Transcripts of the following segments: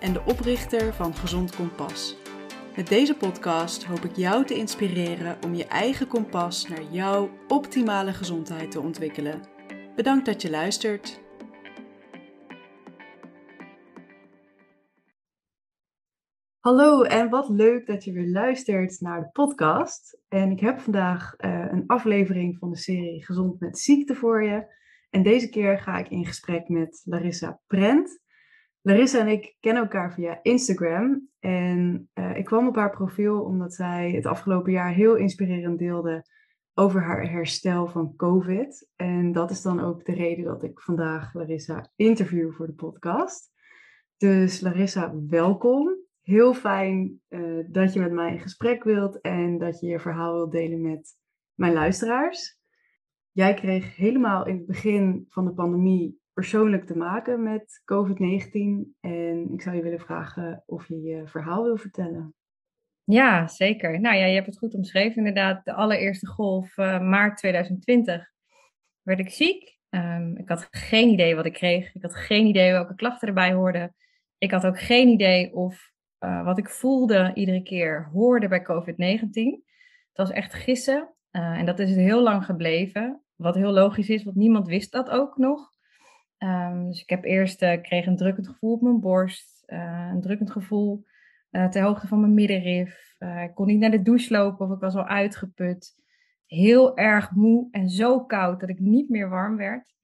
en de oprichter van Gezond Kompas. Met deze podcast hoop ik jou te inspireren om je eigen kompas naar jouw optimale gezondheid te ontwikkelen. Bedankt dat je luistert. Hallo en wat leuk dat je weer luistert naar de podcast. En ik heb vandaag uh, een aflevering van de serie Gezond met Ziekte voor je. En deze keer ga ik in gesprek met Larissa Prent. Larissa en ik kennen elkaar via Instagram. En uh, ik kwam op haar profiel omdat zij het afgelopen jaar heel inspirerend deelde over haar herstel van COVID. En dat is dan ook de reden dat ik vandaag Larissa interview voor de podcast. Dus Larissa, welkom. Heel fijn uh, dat je met mij in gesprek wilt en dat je je verhaal wilt delen met mijn luisteraars. Jij kreeg helemaal in het begin van de pandemie persoonlijk te maken met COVID-19. En ik zou je willen vragen of je je verhaal wil vertellen. Ja, zeker. Nou ja, je hebt het goed omschreven. Inderdaad, de allereerste golf, uh, maart 2020, werd ik ziek. Um, ik had geen idee wat ik kreeg. Ik had geen idee welke klachten erbij hoorden. Ik had ook geen idee of uh, wat ik voelde iedere keer hoorde bij COVID-19. Het was echt gissen. Uh, en dat is heel lang gebleven. Wat heel logisch is, want niemand wist dat ook nog. Um, dus ik heb eerst uh, kreeg een drukkend gevoel op mijn borst, uh, een drukkend gevoel uh, ter hoogte van mijn middenrif. ik kon niet naar de douche lopen of ik was al uitgeput. Heel erg moe en zo koud dat ik niet meer warm werd.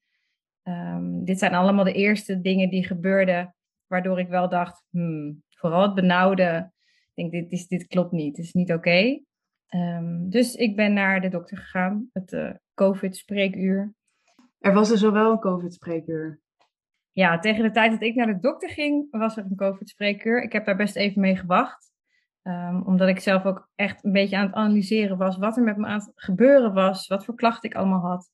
Um, dit zijn allemaal de eerste dingen die gebeurden, waardoor ik wel dacht, hmm, vooral het benauwde. Ik denk, dit, is, dit klopt niet, het is niet oké. Um, dus ik ben naar de dokter gegaan, het COVID-spreekuur. Er was dus al wel een COVID-spreekuur. Ja, tegen de tijd dat ik naar de dokter ging, was er een COVID-spreekuur. Ik heb daar best even mee gewacht. Um, omdat ik zelf ook echt een beetje aan het analyseren was wat er met me aan het gebeuren was, wat voor klachten ik allemaal had.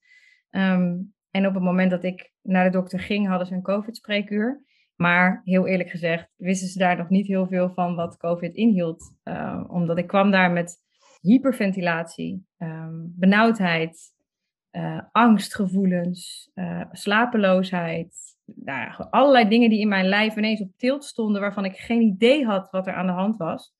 Um, en op het moment dat ik naar de dokter ging, hadden ze een COVID-spreekuur. Maar heel eerlijk gezegd, wisten ze daar nog niet heel veel van wat COVID inhield. Uh, omdat ik kwam daar met hyperventilatie, benauwdheid, uh, angstgevoelens, uh, slapeloosheid. Nou ja, allerlei dingen die in mijn lijf ineens op tilt stonden, waarvan ik geen idee had wat er aan de hand was.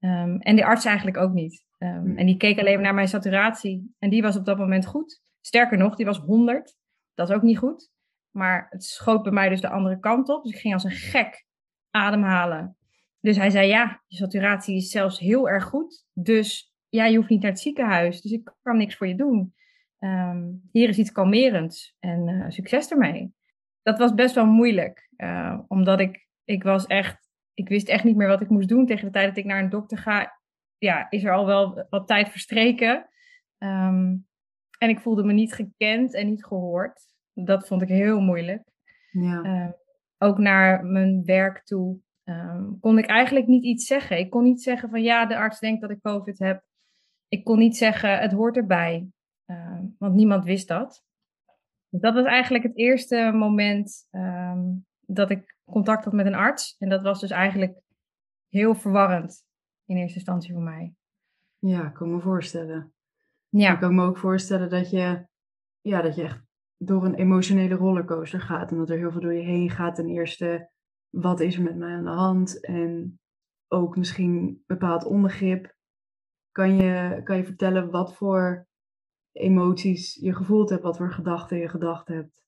Um, en de arts eigenlijk ook niet. Um, en die keek alleen maar naar mijn saturatie. En die was op dat moment goed. Sterker nog, die was 100. Dat is ook niet goed. Maar het schoot bij mij dus de andere kant op. Dus ik ging als een gek ademhalen. Dus hij zei: Ja, je saturatie is zelfs heel erg goed. Dus ja, je hoeft niet naar het ziekenhuis. Dus ik kan niks voor je doen. Um, hier is iets kalmerends en uh, succes ermee. Dat was best wel moeilijk, uh, omdat ik, ik was echt, ik wist echt niet meer wat ik moest doen tegen de tijd dat ik naar een dokter ga. Ja, is er al wel wat tijd verstreken. Um, en ik voelde me niet gekend en niet gehoord. Dat vond ik heel moeilijk. Ja. Uh, ook naar mijn werk toe um, kon ik eigenlijk niet iets zeggen. Ik kon niet zeggen van ja, de arts denkt dat ik COVID heb. Ik kon niet zeggen het hoort erbij. Uh, want niemand wist dat. Dus dat was eigenlijk het eerste moment um, dat ik contact had met een arts. En dat was dus eigenlijk heel verwarrend in eerste instantie voor mij. Ja, ik kan me voorstellen. Ja. Ik kan me ook voorstellen dat je, ja, dat je echt door een emotionele rollercoaster gaat. En dat er heel veel door je heen gaat. Ten eerste, wat is er met mij aan de hand? En ook misschien bepaald onbegrip. Kan je, kan je vertellen wat voor emoties je gevoeld hebt, wat voor gedachten je gedacht hebt.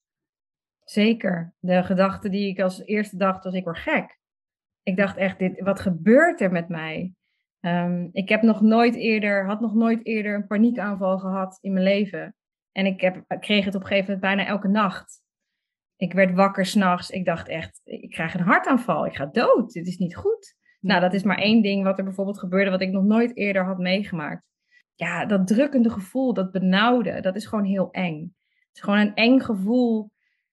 Zeker. De gedachte die ik als eerste dacht was, ik word gek. Ik dacht echt, dit, wat gebeurt er met mij? Um, ik heb nog nooit eerder, had nog nooit eerder een paniekaanval gehad in mijn leven. En ik heb, kreeg het op een gegeven moment bijna elke nacht. Ik werd wakker s'nachts. Ik dacht echt, ik krijg een hartaanval. Ik ga dood. Dit is niet goed. Nou, dat is maar één ding wat er bijvoorbeeld gebeurde, wat ik nog nooit eerder had meegemaakt ja, dat drukkende gevoel, dat benauwde, dat is gewoon heel eng. Het is gewoon een eng gevoel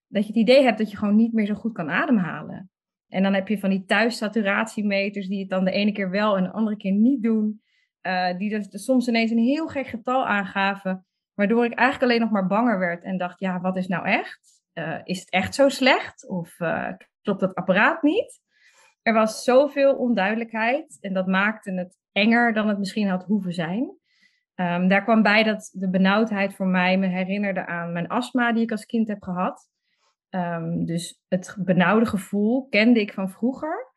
dat je het idee hebt dat je gewoon niet meer zo goed kan ademhalen. En dan heb je van die thuissaturatiemeters die het dan de ene keer wel en de andere keer niet doen. Uh, die dus soms ineens een heel gek getal aangaven. Waardoor ik eigenlijk alleen nog maar banger werd en dacht, ja, wat is nou echt? Uh, is het echt zo slecht? Of uh, klopt dat apparaat niet? Er was zoveel onduidelijkheid en dat maakte het enger dan het misschien had hoeven zijn. Um, daar kwam bij dat de benauwdheid voor mij me herinnerde aan mijn astma die ik als kind heb gehad. Um, dus het benauwde gevoel kende ik van vroeger.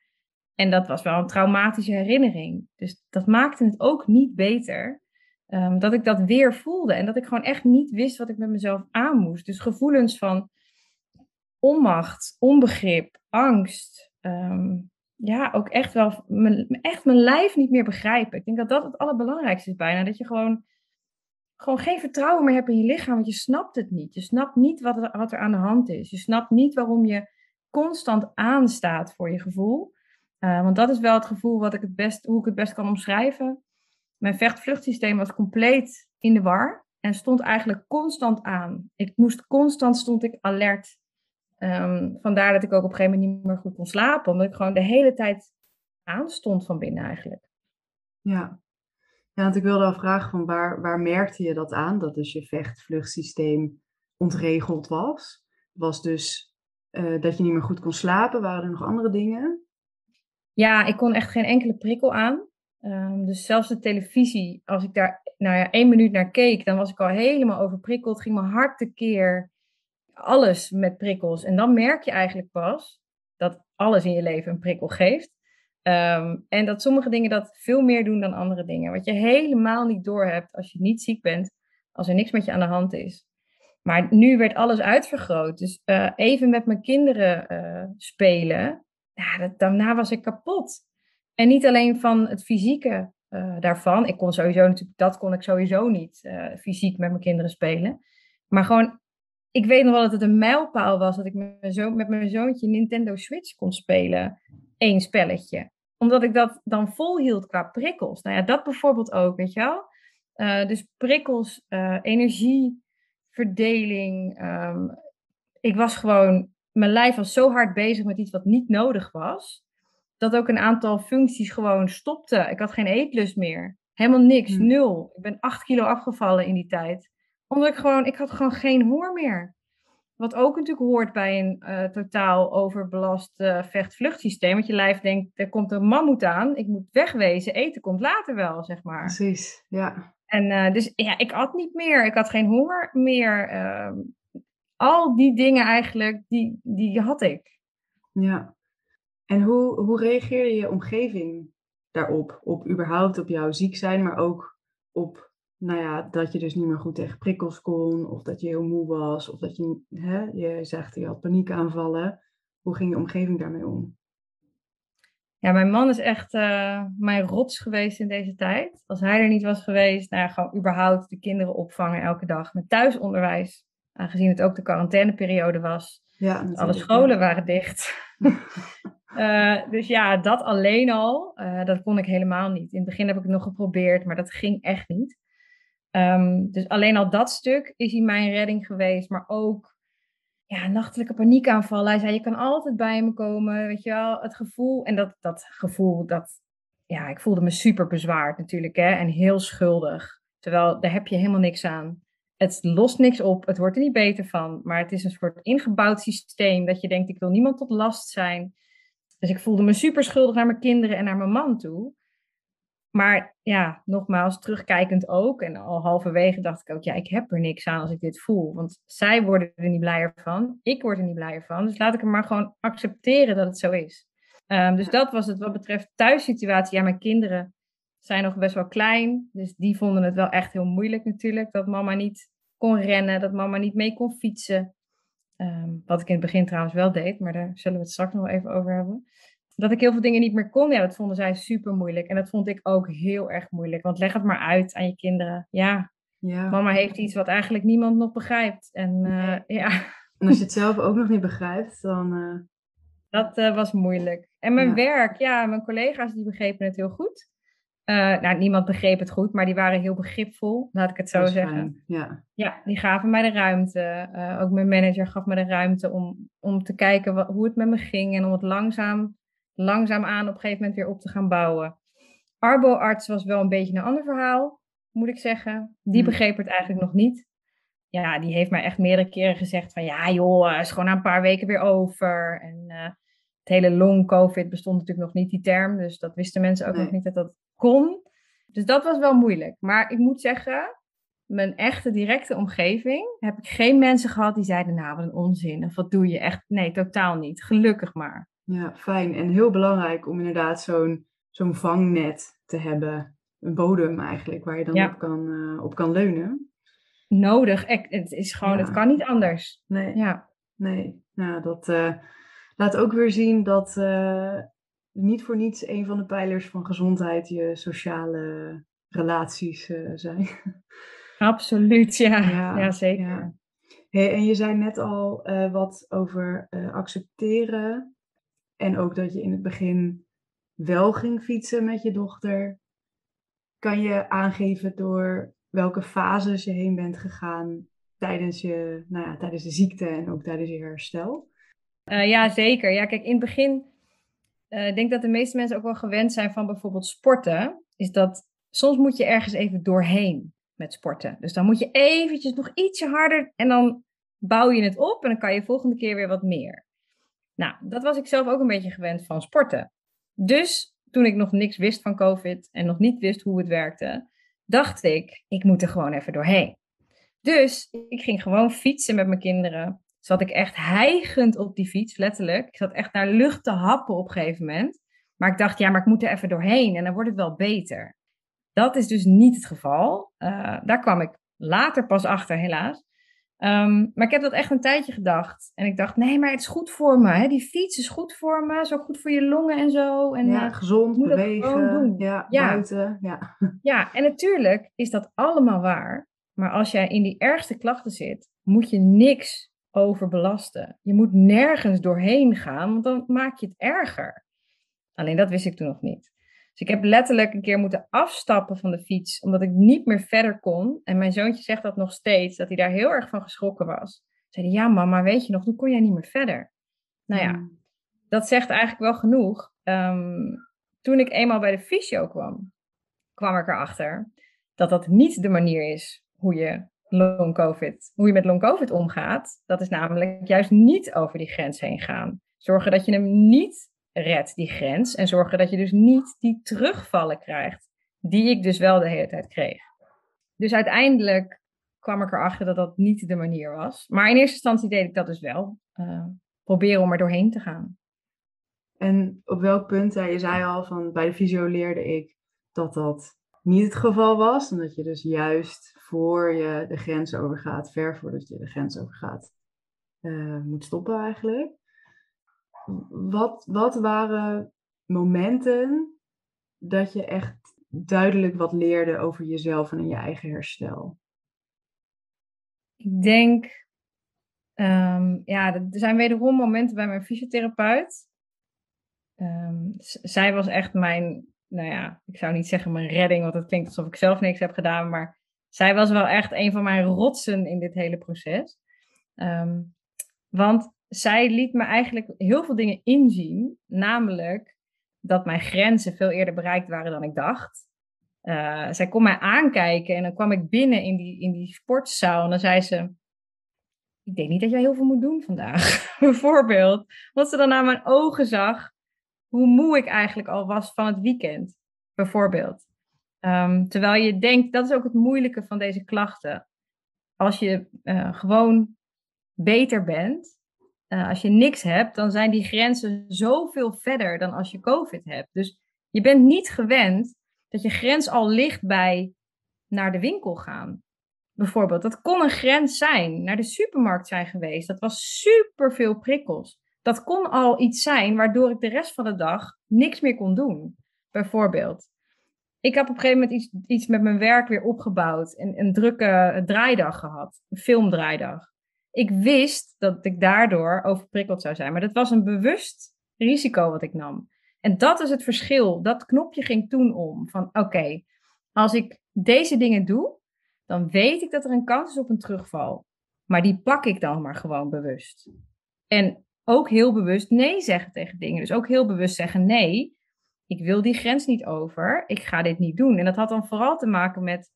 En dat was wel een traumatische herinnering. Dus dat maakte het ook niet beter. Um, dat ik dat weer voelde en dat ik gewoon echt niet wist wat ik met mezelf aan moest. Dus gevoelens van onmacht, onbegrip, angst. Ja, ook echt wel mijn, echt mijn lijf niet meer begrijpen. Ik denk dat dat het allerbelangrijkste is bijna. Dat je gewoon, gewoon geen vertrouwen meer hebt in je lichaam, want je snapt het niet. Je snapt niet wat er, wat er aan de hand is. Je snapt niet waarom je constant aanstaat voor je gevoel. Uh, want dat is wel het gevoel wat ik het best, hoe ik het best kan omschrijven. Mijn vechtvluchtsysteem was compleet in de war en stond eigenlijk constant aan. Ik moest constant, stond ik alert. Um, vandaar dat ik ook op een gegeven moment niet meer goed kon slapen, omdat ik gewoon de hele tijd aanstond van binnen eigenlijk. Ja, ja want ik wilde al vragen van waar, waar merkte je dat aan, dat dus je vechtvluchtsysteem ontregeld was? Was dus uh, dat je niet meer goed kon slapen? Waren er nog andere dingen? Ja, ik kon echt geen enkele prikkel aan. Um, dus zelfs de televisie, als ik daar nou ja, één minuut naar keek, dan was ik al helemaal overprikkeld. Ging mijn hart tekeer. Alles met prikkels. En dan merk je eigenlijk pas dat alles in je leven een prikkel geeft. Um, en dat sommige dingen dat veel meer doen dan andere dingen. Wat je helemaal niet doorhebt als je niet ziek bent, als er niks met je aan de hand is. Maar nu werd alles uitvergroot. Dus uh, even met mijn kinderen uh, spelen, daarna was ik kapot. En niet alleen van het fysieke uh, daarvan. Ik kon sowieso natuurlijk, dat kon ik sowieso niet fysiek met mijn kinderen spelen. Maar gewoon, ik weet nog wel dat het een mijlpaal was dat ik met mijn, zo met mijn zoontje Nintendo Switch kon spelen. Eén spelletje. Omdat ik dat dan volhield qua prikkels. Nou ja, dat bijvoorbeeld ook, weet je wel. Uh, dus prikkels, energieverdeling. Um, ik was gewoon, mijn lijf was zo hard bezig met iets wat niet nodig was dat ook een aantal functies gewoon stopte. Ik had geen eetlust meer. Helemaal niks, hmm. nul. Ik ben acht kilo afgevallen in die tijd. Omdat ik gewoon, ik had gewoon geen honger meer. Wat ook natuurlijk hoort bij een uh, totaal overbelast uh, vecht-vluchtsysteem. Want je lijf denkt, er komt een mammoet aan, ik moet wegwezen, eten komt later wel, zeg maar. Precies, ja. En uh, dus ja, ik at niet meer, ik had geen honger meer. Ehm, al die dingen eigenlijk, die, die had ik. Ja, en hoe, hoe reageerde je omgeving daarop? Op überhaupt op jouw ziek zijn, maar ook op nou ja, dat je dus niet meer goed tegen prikkels kon, of dat je heel moe was, of dat je, hè, je zegt je had paniekaanvallen. Hoe ging je omgeving daarmee om? Ja, mijn man is echt uh, mijn rots geweest in deze tijd. Als hij er niet was geweest, nou ja, gewoon überhaupt de kinderen opvangen elke dag met thuisonderwijs. Aangezien het ook de quarantaineperiode was. Ja, Alle scholen waren dicht. Uh, dus ja, dat alleen al, uh, dat kon ik helemaal niet. In het begin heb ik het nog geprobeerd, maar dat ging echt niet. Um, dus alleen al dat stuk is hij mijn redding geweest, maar ook ja, nachtelijke paniekaanval. Hij zei, je kan altijd bij me komen, weet je wel. Het gevoel, en dat, dat gevoel, dat, ja, ik voelde me super bezwaard natuurlijk, hè, en heel schuldig. Terwijl, daar heb je helemaal niks aan. Het lost niks op, het wordt er niet beter van, maar het is een soort ingebouwd systeem dat je denkt, ik wil niemand tot last zijn. Dus ik voelde me super schuldig naar mijn kinderen en naar mijn man toe. Maar ja, nogmaals, terugkijkend ook. En al halverwege dacht ik ook, ja, ik heb er niks aan als ik dit voel. Want zij worden er niet blijer van. Ik word er niet blijer van. Dus laat ik er maar gewoon accepteren dat het zo is. Um, dus dat was het wat betreft thuissituatie. Ja, mijn kinderen zijn nog best wel klein. Dus die vonden het wel echt heel moeilijk natuurlijk. Dat mama niet kon rennen, dat mama niet mee kon fietsen. Um, wat ik in het begin trouwens wel deed, maar daar zullen we het straks nog even over hebben. Dat ik heel veel dingen niet meer kon, ja, dat vonden zij super moeilijk. En dat vond ik ook heel erg moeilijk. Want leg het maar uit aan je kinderen. Ja, ja. mama heeft iets wat eigenlijk niemand nog begrijpt. En uh, ja. En als je het zelf ook nog niet begrijpt, dan. Uh... Dat uh, was moeilijk. En mijn ja. werk, ja, mijn collega's die begrepen het heel goed. nou, niemand begreep het goed, maar die waren heel begripvol, laat ik het zo zeggen. Fijn. Ja. ja, die gaven mij de ruimte. Ook mijn manager gaf me de ruimte om, om te kijken wat, hoe het met me ging en om het langzaam, langzaam aan op een gegeven moment weer op te gaan bouwen. Arbo-arts was wel een beetje een ander verhaal, moet ik zeggen. Die hmm. begreep het eigenlijk nog niet. Ja, die heeft mij echt meerdere keren gezegd van ja joh, is gewoon na een paar weken weer over. En uh, het hele long-covid bestond natuurlijk nog niet, die term. Dus dat wisten mensen ook nog niet dat dat kon. Dus dat was wel moeilijk. Maar ik moet zeggen, mijn echte directe omgeving heb ik geen mensen gehad die zeiden, nou wat een onzin. Of wat doe je echt? Nee, totaal niet. Gelukkig maar. Ja, fijn. En heel belangrijk om inderdaad zo'n zo'n vangnet te hebben. Een bodem eigenlijk, waar je dan op, kan, uh, op kan leunen. Nodig. Het is gewoon, het kan niet anders. Nee. Ja. Nee. Nou, dat uh, laat ook weer zien dat uh, niet voor niets een van de pijlers van gezondheid je sociale relaties zijn. Absoluut, ja. Ja, zeker. Ja. Hey, en je zei net al wat over accepteren. En ook dat je in het begin wel ging fietsen met je dochter, kan je aangeven door welke fases je heen bent gegaan tijdens, je, nou ja, tijdens de ziekte en ook tijdens je herstel? Uh, ja, zeker. Ja, kijk, in het begin, uh, ik denk dat de meeste mensen ook wel gewend zijn van bijvoorbeeld sporten, is dat soms moet je ergens even doorheen met sporten. Dus dan moet je eventjes nog ietsje harder en dan bouw je het op en dan kan je volgende keer weer wat meer. Nou, dat was ik zelf ook een beetje gewend van sporten. Dus toen ik nog niks wist van COVID en nog niet wist hoe het werkte, dacht ik, ik moet er gewoon even doorheen. Dus ik ging gewoon fietsen met mijn kinderen. Zat ik echt hijgend op die fiets, letterlijk. Ik zat echt naar lucht te happen op een gegeven moment. Maar ik dacht, ja, maar ik moet er even doorheen en dan wordt het wel beter. Dat is dus niet het geval. Uh, daar kwam ik later pas achter, helaas. Ehm, maar ik heb dat echt een tijdje gedacht. En ik dacht, nee, maar het is goed voor me. Hè? Die fiets is goed voor me. Zo goed voor je longen en zo. En, ja, uh, gezond, bewegen. Ja, ja, buiten. Ja. ja, en natuurlijk is dat allemaal waar. Maar als jij in die ergste klachten zit, moet je niks overbelasten. Je moet nergens doorheen gaan, want dan maak je het erger. Alleen dat wist ik toen nog niet. Dus ik heb letterlijk een keer moeten afstappen van de fiets, omdat ik niet meer verder kon. En mijn zoontje zegt dat nog steeds, dat hij daar heel erg van geschrokken was. Zei hij, ja mama, weet je nog, toen kon jij niet meer verder. Nou ja, hmm. dat zegt eigenlijk wel genoeg. Ehm, toen ik eenmaal bij de fysio kwam, kwam ik erachter dat dat niet de manier is hoe je long COVID, hoe je met long COVID omgaat. Dat is namelijk juist niet over die grens heen gaan. Zorgen dat je hem niet red die grens en zorgen dat je dus niet die terugvallen krijgt, die ik dus wel de hele tijd kreeg. Dus uiteindelijk kwam ik erachter dat dat niet de manier was. Maar in eerste instantie deed ik dat dus wel. Uh, proberen om er doorheen te gaan. En op welk punt, je zei al van bij de fysio leerde ik dat dat niet het geval was. En dat je dus juist voor je de grens overgaat, ver voordat je de grens overgaat, uh, moet stoppen eigenlijk wat, wat waren momenten dat je echt duidelijk wat leerde over jezelf en je eigen herstel? Ik denk, um, ja, er zijn wederom momenten bij mijn fysiotherapeut. Um, zij was echt mijn, nou ja, ik zou niet zeggen mijn redding, want het klinkt alsof ik zelf niks heb gedaan, maar zij was wel echt een van mijn rotsen in dit hele proces. Um, want zij liet me eigenlijk heel veel dingen inzien. Namelijk dat mijn grenzen veel eerder bereikt waren dan ik dacht. Uh, zij kon mij aankijken en dan kwam ik binnen in die, in die sportzaal en dan zei ze: Ik denk niet dat jij heel veel moet doen vandaag. Bijvoorbeeld. Want ze dan naar mijn ogen zag hoe moe ik eigenlijk al was van het weekend. Bijvoorbeeld. Um, terwijl je denkt, dat is ook het moeilijke van deze klachten. Als je uh, gewoon beter bent, uh, als je niks hebt, dan zijn die grenzen zoveel verder dan als je COVID hebt. Dus je bent niet gewend dat je grens al ligt bij naar de winkel gaan. Bijvoorbeeld, dat kon een grens zijn, naar de supermarkt zijn geweest. Dat was super veel prikkels. Dat kon al iets zijn waardoor ik de rest van de dag niks meer kon doen. Bijvoorbeeld. Ik heb op een gegeven moment iets, iets met mijn werk weer opgebouwd. En een drukke draaidag gehad. Een filmdraaidag ik wist dat ik daardoor overprikkeld zou zijn. Maar dat was een bewust risico wat ik nam. En dat is het verschil. Dat knopje ging toen om. Van oké, als ik deze dingen doe, dan weet ik dat er een kans is op een terugval. Maar die pak ik dan maar gewoon bewust. En ook heel bewust nee zeggen tegen dingen. Dus ook heel bewust zeggen nee, ik wil die grens niet over. Ik ga dit niet doen. En dat had dan vooral te maken met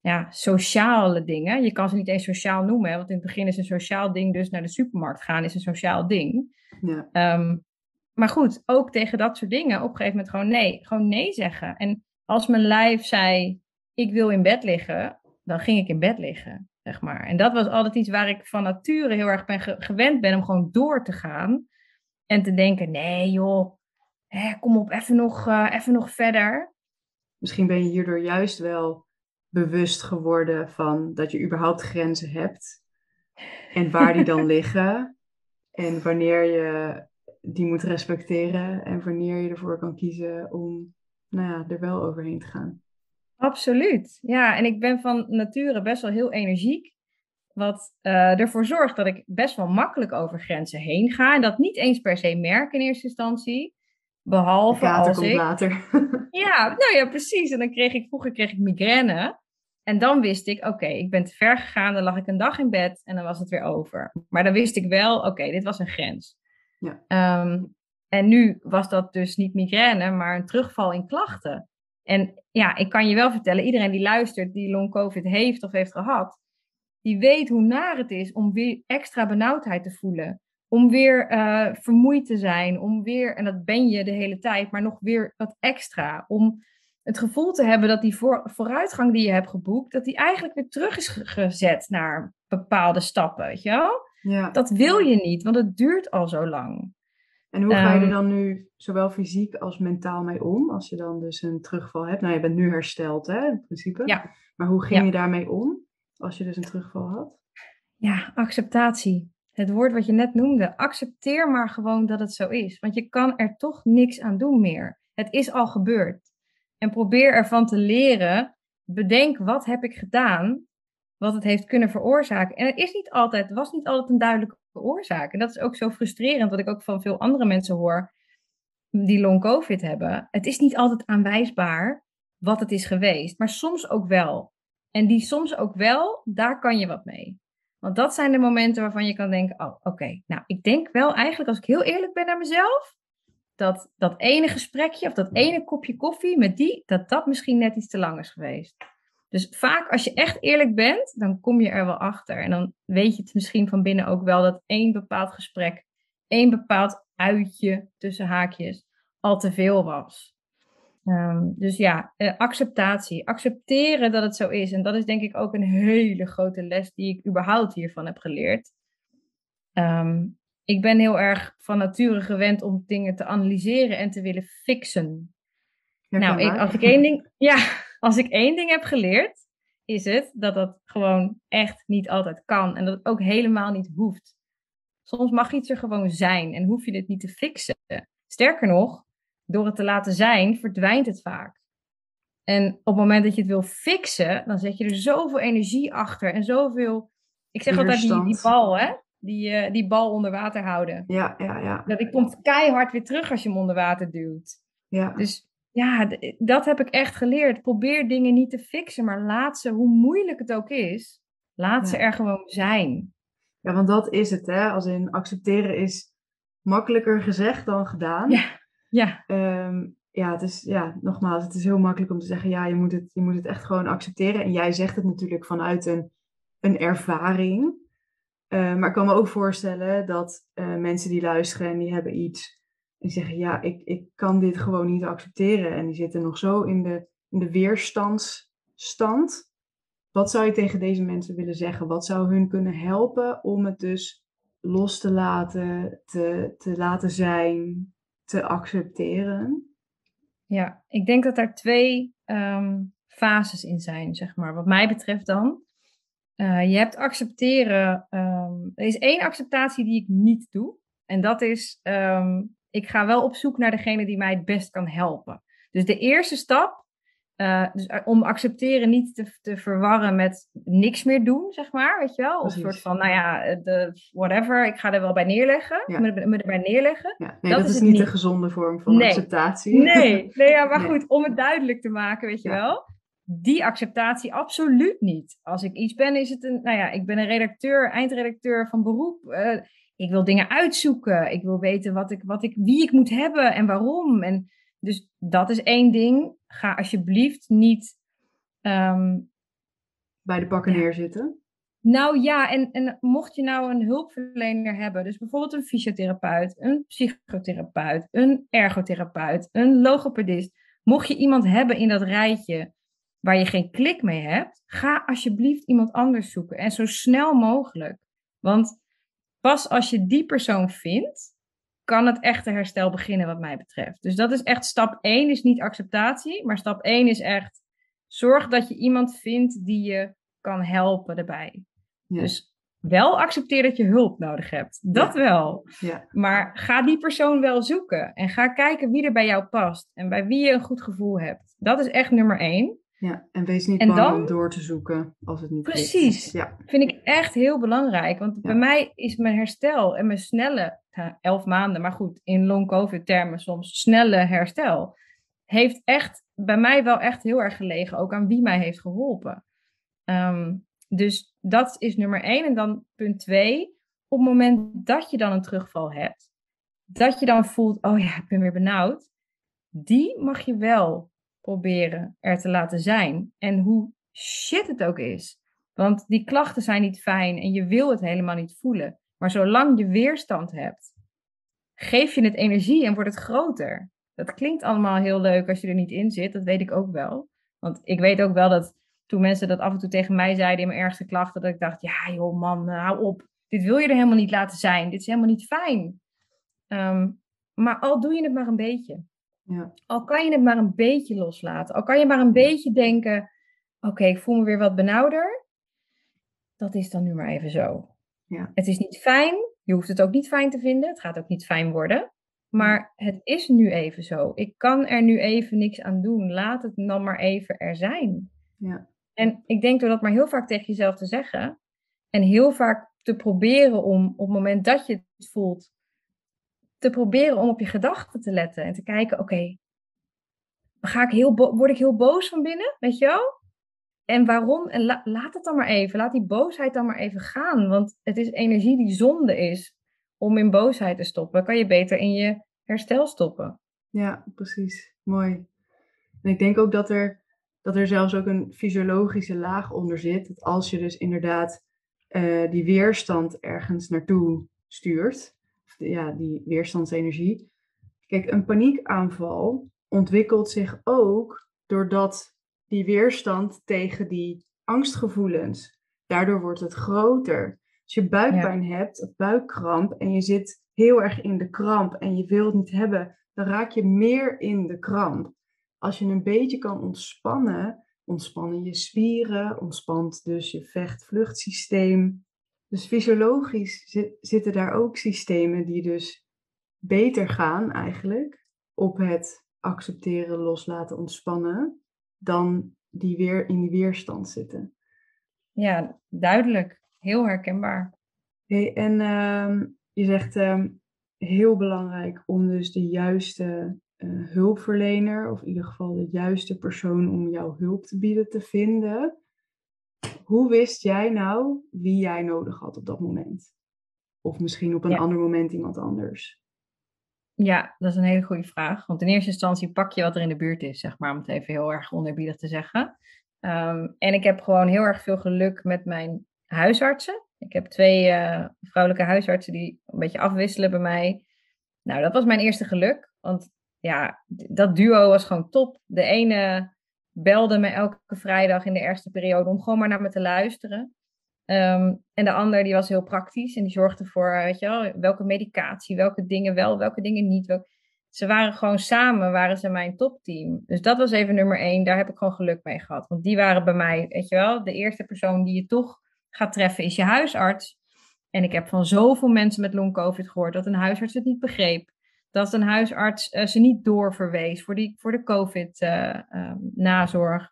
ja, sociale dingen. Je kan ze niet eens sociaal noemen, want in het begin is een sociaal ding, dus naar de supermarkt gaan is een sociaal ding. Ja. Ehm, maar goed, ook tegen dat soort dingen op een gegeven moment gewoon nee, gewoon nee zeggen. En als mijn lijf zei, ik wil in bed liggen, dan ging ik in bed liggen, zeg maar. En dat was altijd iets waar ik van nature heel erg ben gewend ben om gewoon door te gaan. En te denken, nee joh, hè, kom op, even nog, uh, even nog verder. Misschien ben je hierdoor juist wel bewust geworden van dat je überhaupt grenzen hebt. En waar die dan liggen. En wanneer je die moet respecteren. En wanneer je ervoor kan kiezen om nou ja, er wel overheen te gaan. Absoluut. Ja, en ik ben van nature best wel heel energiek. Wat uh, ervoor zorgt dat ik best wel makkelijk over grenzen heen ga. En dat niet eens per se merk in eerste instantie. Behalve als komt ik... later. ja, nou ja, precies. En dan kreeg ik, vroeger kreeg ik migraine. En dan wist ik, oké, ik ben te ver gegaan. Dan lag ik een dag in bed en dan was het weer over. Maar dan wist ik wel, oké, dit was een grens. Ja. Ehm, en nu was dat dus niet migraine, maar een terugval in klachten. En ja, ik kan je wel vertellen, iedereen die luistert, die long COVID heeft of heeft gehad, die weet hoe naar het is om weer extra benauwdheid te voelen. Om weer uh, vermoeid te zijn, om weer, en dat ben je de hele tijd, maar nog weer wat extra. Om het gevoel te hebben dat die vooruitgang die je hebt geboekt, dat die eigenlijk weer terug is gezet naar bepaalde stappen, weet je wel? Ja. Dat wil je niet, want het duurt al zo lang. En hoe ga je er ehm, dan nu zowel fysiek als mentaal mee om? Als je dan dus een terugval hebt. Nou, je bent nu hersteld, hè, in principe. Ja. Maar hoe ging je daarmee om als je dus een terugval had? Ja, acceptatie. Het woord wat je net noemde. Accepteer maar gewoon dat het zo is. Want je kan er toch niks aan doen meer. Het is al gebeurd. En probeer ervan te leren. Bedenk wat heb ik gedaan wat het heeft kunnen veroorzaken. En het is niet altijd, was niet altijd een duidelijke oorzaak. En dat is ook zo frustrerend, wat ik ook van veel andere mensen hoor die long COVID hebben. Het is niet altijd aanwijsbaar wat het is geweest, maar soms ook wel. En die soms ook wel, daar kan je wat mee. Want dat zijn de momenten waarvan je kan denken: oh, oké, nou, ik denk wel eigenlijk, als ik heel eerlijk ben naar mezelf, dat dat ene gesprekje of dat ene kopje koffie met die, dat dat misschien net iets te lang is geweest. Dus vaak als je echt eerlijk bent, dan kom je er wel achter. En dan weet je het misschien van binnen ook wel dat één bepaald gesprek, één bepaald uitje tussen haakjes al te veel was. Ehm, dus ja, eh, acceptatie. Accepteren dat het zo is. En dat is denk ik ook een hele grote les die ik überhaupt hiervan heb geleerd. Ehm, ik ben heel erg van nature gewend om dingen te analyseren en te willen fixen. nou, ik, als ik één ding. Ja, als ik één ding heb geleerd, is het dat dat gewoon echt niet altijd kan. En dat het ook helemaal niet hoeft. Soms mag iets er gewoon zijn en hoef je het niet te fixen. Sterker nog, door het te laten zijn, verdwijnt het vaak. En op het moment dat je het wil fixen, dan zet je er zoveel energie achter en zoveel. Ik zeg altijd die, die bal, hè? Die, uh, die bal onder water houden. Ja, ja, ja. Dat die komt keihard weer terug als je hem onder water duwt. Ja. Dus ja, dat heb ik echt geleerd. Probeer dingen niet te fixen, maar laat ze, hoe moeilijk het ook is, laat ze er gewoon zijn. Ja, want dat is het, hè? Als in accepteren is makkelijker gezegd dan gedaan. Ja, ja. Ehm, ja, het is, ja, nogmaals, het is heel makkelijk om te zeggen, ja, je moet het, je moet het echt gewoon accepteren. En jij zegt het natuurlijk vanuit een, een ervaring. Uh, maar ik kan me ook voorstellen dat uh, mensen die luisteren en die hebben iets die zeggen, ja, ik, ik kan dit gewoon niet accepteren. En die zitten nog zo in de, in de weerstandsstand. Wat zou je tegen deze mensen willen zeggen? Wat zou hun kunnen helpen om het dus los te laten, te, te laten zijn, te accepteren? Ja, ik denk dat daar twee ehm, fases in zijn, zeg maar. Wat mij betreft dan. Uh, je hebt accepteren. Um, er is één acceptatie die ik niet doe. En dat is um, ik ga wel op zoek naar degene die mij het best kan helpen. Dus de eerste stap Uh, dus om accepteren niet te, te, verwarren met niks meer doen, zeg maar, weet je wel? Of een soort van, nou ja, de, whatever, ik ga er wel bij neerleggen, ja. me, me erbij neerleggen. Ja. Nee, dat, is, niet de gezonde vorm van acceptatie. Nee, nee ja, maar goed, om het duidelijk te maken, weet je wel? Die acceptatie absoluut niet. Als ik iets ben, is het een, nou ja, ik ben een redacteur, eindredacteur van beroep. Uh, ik wil dingen uitzoeken. Ik wil weten wat ik, wat ik, wie ik moet hebben en waarom. En dus dat is één ding. Ga alsjeblieft niet. Ehm, Bij de pakken neerzitten. Nou ja, en, en mocht je nou een hulpverlener hebben, dus bijvoorbeeld een fysiotherapeut, een psychotherapeut, een ergotherapeut, een logopedist. Mocht je iemand hebben in dat rijtje waar je geen klik mee hebt, ga alsjeblieft iemand anders zoeken. En zo snel mogelijk. Want pas als je die persoon vindt, kan het echte herstel beginnen wat mij betreft. Dus dat is echt stap 1 is niet acceptatie, maar stap 1 is echt zorg dat je iemand vindt die je kan helpen erbij. Dus wel accepteer dat je hulp nodig hebt. Dat wel. Ja. Maar ga die persoon wel zoeken en ga kijken wie er bij jou past en bij wie je een goed gevoel hebt. Dat is echt nummer 1. Ja, en wees niet bang om door te zoeken als het niet Precies. Ja. Vind ik echt heel belangrijk. Want bij mij is mijn herstel en mijn snelle, elf maanden, maar goed, in long covid termen soms, snelle herstel, heeft echt bij mij wel echt heel erg gelegen, ook aan wie mij heeft geholpen. Ehm, dus dat is nummer één. En dan punt twee, op het moment dat je dan een terugval hebt, dat je dan voelt, oh ja, ik ben weer benauwd, die mag je wel proberen er te laten zijn. En hoe shit het ook is. Want die klachten zijn niet fijn en je wil het helemaal niet voelen. Maar zolang je weerstand hebt, geef je het energie en wordt het groter. Dat klinkt allemaal heel leuk als je er niet in zit, dat weet ik ook wel. Want ik weet ook wel dat toen mensen dat af en toe tegen mij zeiden in mijn ergste klachten, dat ik dacht, ja joh man, eh, hou op. Dit wil je er helemaal niet laten zijn. Dit is helemaal niet fijn. Ehm, maar al doe je het maar een beetje. Ja. Al kan je het maar een beetje loslaten. Al kan je maar een beetje denken: oké, ik voel me weer wat benauwder. Dat is dan nu maar even zo. Ja. Het is niet fijn. Je hoeft het ook niet fijn te vinden. Het gaat ook niet fijn worden. Maar het is nu even zo. Ik kan er nu even niks aan doen. Laat het dan maar even er zijn. Ja. En ik denk door dat maar heel vaak tegen jezelf te zeggen. En heel vaak te proberen om op het moment dat je het voelt te proberen om op je gedachten te letten en te kijken, oké, ga ik heel word ik heel boos van binnen, weet je wel? En waarom? En laat het dan maar even. Laat die boosheid dan maar even gaan. Want het is energie die zonde is om in boosheid te stoppen. kan je beter in je herstel stoppen. Ja, precies. Mooi. En ik denk ook dat er, dat er zelfs ook een fysiologische laag onder zit. Dat als je dus inderdaad uh, die weerstand ergens naartoe stuurt, ja, die weerstandsenergie. Kijk, een paniekaanval ontwikkelt zich ook doordat die weerstand tegen die angstgevoelens, daardoor wordt het groter. Als je buikpijn hebt, of buikkramp, en je zit heel erg in de kramp en je wilt het niet hebben, dan raak je meer in de kramp. Als je een beetje kan ontspannen, ontspannen je spieren, ontspant dus je vecht-vluchtsysteem. Dus fysiologisch zitten daar ook systemen die dus beter gaan eigenlijk op het accepteren, loslaten, ontspannen, dan die weer in die weerstand zitten. Ja, duidelijk. Heel herkenbaar. Hey, en ehm, je zegt um, heel belangrijk om dus de juiste uh, hulpverlener, of in ieder geval de juiste persoon om jouw hulp te bieden, te vinden. Hoe wist jij nou wie jij nodig had op dat moment? Of misschien op een ander moment iemand anders? Ja, dat is een hele goede vraag. Want in eerste instantie pak je wat er in de buurt is, zeg maar, om het even heel erg onerbiedig te zeggen. Ehm, en ik heb gewoon heel erg veel geluk met mijn huisartsen. Ik heb twee uh, vrouwelijke huisartsen die een beetje afwisselen bij mij. Nou, dat was mijn eerste geluk. Want ja, dat duo was gewoon top. De ene belde me elke vrijdag in de eerste periode om gewoon maar naar me te luisteren. Ehm, en de ander die was heel praktisch en die zorgde voor, weet je wel, welke medicatie, welke dingen wel, welke dingen niet. Ze waren gewoon samen, waren ze mijn topteam. Dus dat was even nummer één, daar heb ik gewoon geluk mee gehad. Want die waren bij mij, weet je wel, de eerste persoon die je toch gaat treffen is je huisarts. En ik heb van zoveel mensen met long-covid gehoord dat een huisarts het niet begreep. dat een huisarts ze niet doorverwees voor, die, voor de COVID-nazorg.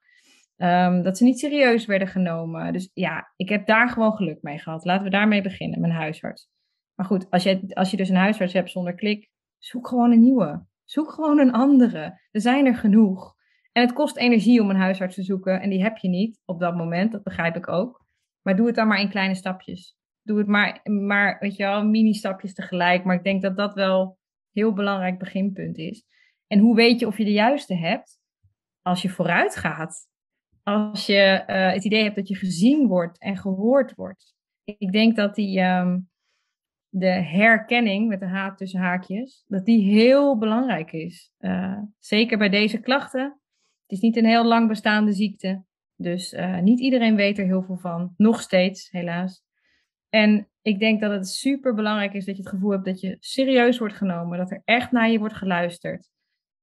Ehm, dat ze niet serieus werden genomen. Dus ja, ik heb daar gewoon geluk mee gehad. Laten we daarmee beginnen, mijn huisarts. Maar goed, als je, als je dus een huisarts hebt zonder klik, zoek gewoon een nieuwe. Zoek gewoon een andere. Er zijn er genoeg. En het kost energie om een huisarts te zoeken. En die heb je niet op dat moment, dat begrijp ik ook. Maar doe het dan maar in kleine stapjes. Doe het maar, maar weet je wel, mini-stapjes tegelijk. Maar ik denk dat dat wel een heel belangrijk beginpunt is. En hoe weet je of je de juiste hebt? Als je vooruit gaat als je eh, het idee hebt dat je gezien wordt en gehoord wordt. Ik denk dat die, ehm, de herkenning met de haat tussen haakjes, dat die heel belangrijk is. Uh, zeker bij deze klachten. Het is niet een heel lang bestaande ziekte. Dus uh, niet iedereen weet er heel veel van. Nog steeds, helaas. En ik denk dat het super belangrijk is dat je het gevoel hebt dat je serieus wordt genomen. Dat er echt naar je wordt geluisterd.